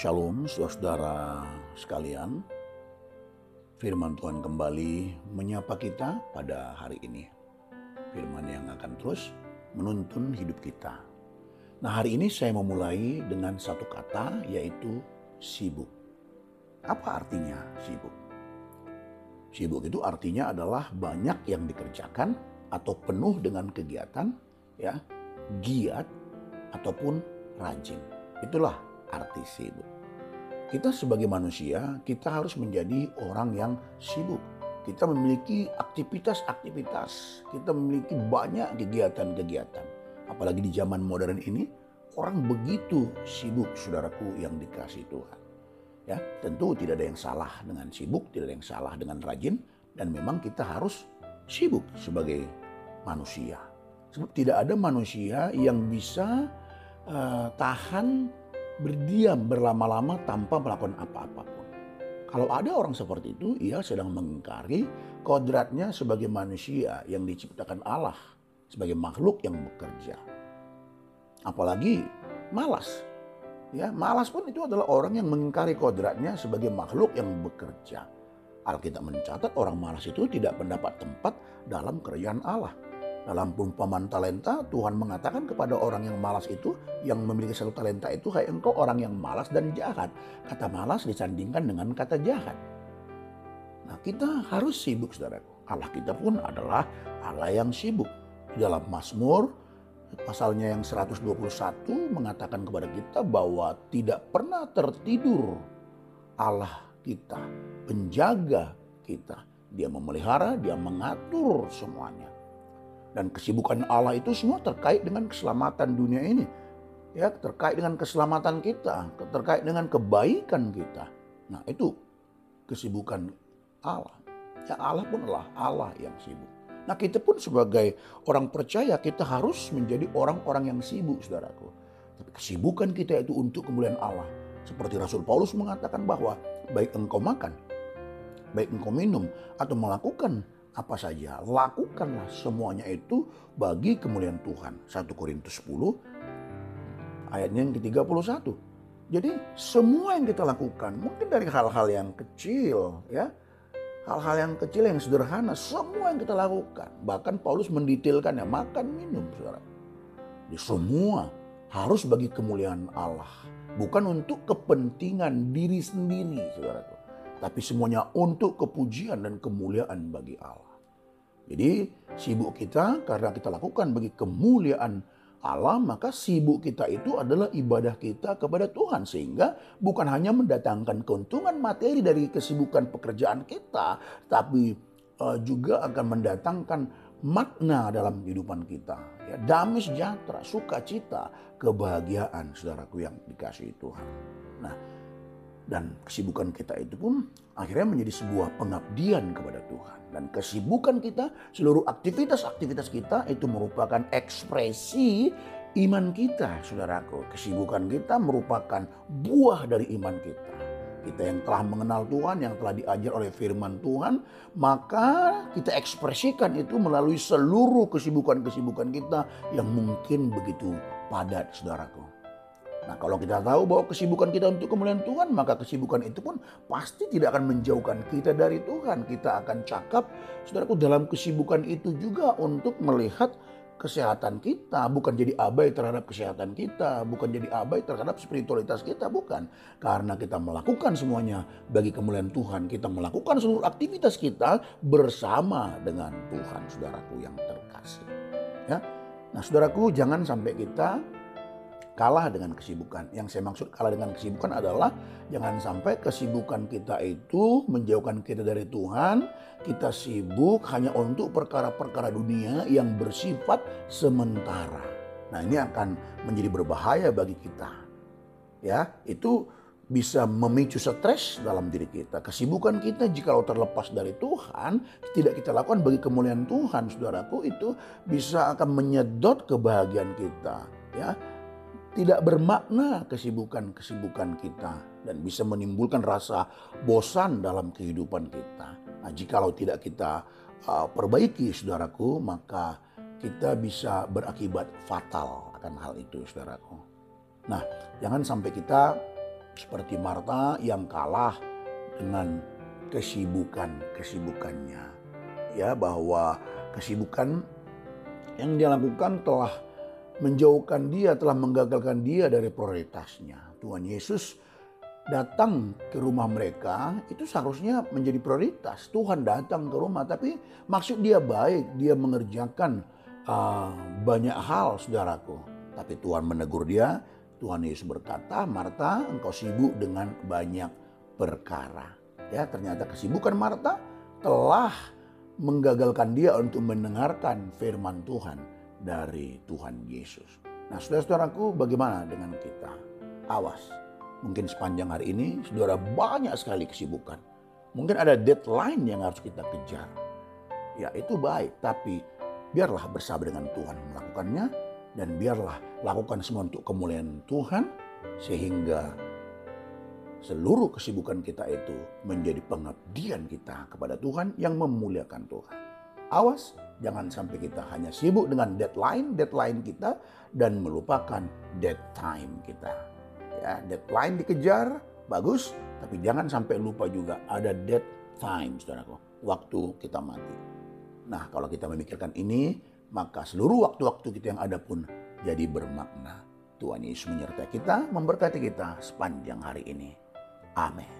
Shalom saudara-saudara sekalian. Firman Tuhan kembali menyapa kita pada hari ini. Firman yang akan terus menuntun hidup kita. Nah hari ini saya memulai dengan satu kata yaitu sibuk. Apa artinya sibuk? Sibuk itu artinya adalah banyak yang dikerjakan atau penuh dengan kegiatan, ya, giat ataupun rajin. Itulah arti sibuk. Kita sebagai manusia, kita harus menjadi orang yang sibuk. Kita memiliki aktivitas-aktivitas, kita memiliki banyak kegiatan-kegiatan. Apalagi di zaman modern ini, orang begitu sibuk, saudaraku yang dikasih Tuhan. Ya, tentu tidak ada yang salah dengan sibuk, tidak ada yang salah dengan rajin, dan memang kita harus sibuk sebagai manusia. Sebab tidak ada manusia yang bisa uh, tahan berdiam berlama-lama tanpa melakukan apa-apapun. Kalau ada orang seperti itu, ia sedang mengingkari kodratnya sebagai manusia yang diciptakan Allah, sebagai makhluk yang bekerja. Apalagi malas. Ya, malas pun itu adalah orang yang mengingkari kodratnya sebagai makhluk yang bekerja. Alkitab mencatat orang malas itu tidak mendapat tempat dalam kerajaan Allah. Dalam perumpamaan talenta, Tuhan mengatakan kepada orang yang malas itu, yang memiliki satu talenta itu, hai engkau orang yang malas dan jahat. Kata malas disandingkan dengan kata jahat. Nah kita harus sibuk saudaraku. Allah kita pun adalah Allah yang sibuk. Di dalam Mazmur, pasalnya yang 121 mengatakan kepada kita bahwa tidak pernah tertidur Allah kita, penjaga kita. Dia memelihara, dia mengatur semuanya. Dan kesibukan Allah itu semua terkait dengan keselamatan dunia ini. Ya, terkait dengan keselamatan kita, terkait dengan kebaikan kita. Nah, itu kesibukan Allah. Ya Allah pun adalah Allah yang sibuk. Nah kita pun sebagai orang percaya kita harus menjadi orang-orang yang sibuk saudaraku. Tapi kesibukan kita itu untuk kemuliaan Allah. Seperti Rasul Paulus mengatakan bahwa baik engkau makan, baik engkau minum atau melakukan apa saja. Lakukanlah semuanya itu bagi kemuliaan Tuhan. 1 Korintus 10 ayatnya yang ke-31. Jadi semua yang kita lakukan mungkin dari hal-hal yang kecil ya. Hal-hal yang kecil yang sederhana semua yang kita lakukan. Bahkan Paulus mendetailkan ya makan minum saudara. Di semua harus bagi kemuliaan Allah. Bukan untuk kepentingan diri sendiri saudara tapi semuanya untuk kepujian dan kemuliaan bagi Allah. Jadi sibuk kita karena kita lakukan bagi kemuliaan Allah, maka sibuk kita itu adalah ibadah kita kepada Tuhan. Sehingga bukan hanya mendatangkan keuntungan materi dari kesibukan pekerjaan kita, tapi uh, juga akan mendatangkan makna dalam kehidupan kita. Ya, damai sejahtera, sukacita, kebahagiaan saudaraku yang dikasih Tuhan. Nah, dan kesibukan kita itu pun akhirnya menjadi sebuah pengabdian kepada Tuhan. Dan kesibukan kita, seluruh aktivitas-aktivitas kita itu merupakan ekspresi iman kita, saudaraku. Kesibukan kita merupakan buah dari iman kita. Kita yang telah mengenal Tuhan, yang telah diajar oleh firman Tuhan, maka kita ekspresikan itu melalui seluruh kesibukan-kesibukan kita yang mungkin begitu padat, saudaraku. Nah kalau kita tahu bahwa kesibukan kita untuk kemuliaan Tuhan, maka kesibukan itu pun pasti tidak akan menjauhkan kita dari Tuhan. Kita akan cakap, saudaraku dalam kesibukan itu juga untuk melihat kesehatan kita, bukan jadi abai terhadap kesehatan kita, bukan jadi abai terhadap spiritualitas kita, bukan. Karena kita melakukan semuanya bagi kemuliaan Tuhan, kita melakukan seluruh aktivitas kita bersama dengan Tuhan, saudaraku yang terkasih. Ya. Nah, saudaraku, jangan sampai kita kalah dengan kesibukan. Yang saya maksud kalah dengan kesibukan adalah jangan sampai kesibukan kita itu menjauhkan kita dari Tuhan. Kita sibuk hanya untuk perkara-perkara dunia yang bersifat sementara. Nah ini akan menjadi berbahaya bagi kita. Ya, itu bisa memicu stres dalam diri kita. Kesibukan kita jika terlepas dari Tuhan, tidak kita lakukan bagi kemuliaan Tuhan, saudaraku, itu bisa akan menyedot kebahagiaan kita. Ya, tidak bermakna kesibukan-kesibukan kita dan bisa menimbulkan rasa bosan dalam kehidupan kita. Nah, jikalau tidak kita uh, perbaiki, saudaraku, maka kita bisa berakibat fatal akan hal itu, saudaraku. Nah, jangan sampai kita seperti Marta yang kalah dengan kesibukan-kesibukannya. Ya, bahwa kesibukan yang dia lakukan telah menjauhkan dia, telah menggagalkan dia dari prioritasnya. Tuhan Yesus datang ke rumah mereka itu seharusnya menjadi prioritas. Tuhan datang ke rumah, tapi maksud dia baik, dia mengerjakan uh, banyak hal, saudaraku. Tapi Tuhan menegur dia. Tuhan Yesus berkata, Marta, engkau sibuk dengan banyak perkara. Ya, ternyata kesibukan Marta telah menggagalkan dia untuk mendengarkan firman Tuhan dari Tuhan Yesus. Nah, saudara-saudaraku, bagaimana dengan kita? Awas, mungkin sepanjang hari ini saudara banyak sekali kesibukan. Mungkin ada deadline yang harus kita kejar. Ya, itu baik, tapi biarlah bersabar dengan Tuhan melakukannya dan biarlah lakukan semua untuk kemuliaan Tuhan sehingga seluruh kesibukan kita itu menjadi pengabdian kita kepada Tuhan yang memuliakan Tuhan. Awas, jangan sampai kita hanya sibuk dengan deadline, deadline kita dan melupakan dead time kita. Ya, deadline dikejar, bagus, tapi jangan sampai lupa juga ada dead time, saudaraku, waktu kita mati. Nah, kalau kita memikirkan ini, maka seluruh waktu-waktu kita yang ada pun jadi bermakna. Tuhan Yesus menyertai kita, memberkati kita sepanjang hari ini. Amin.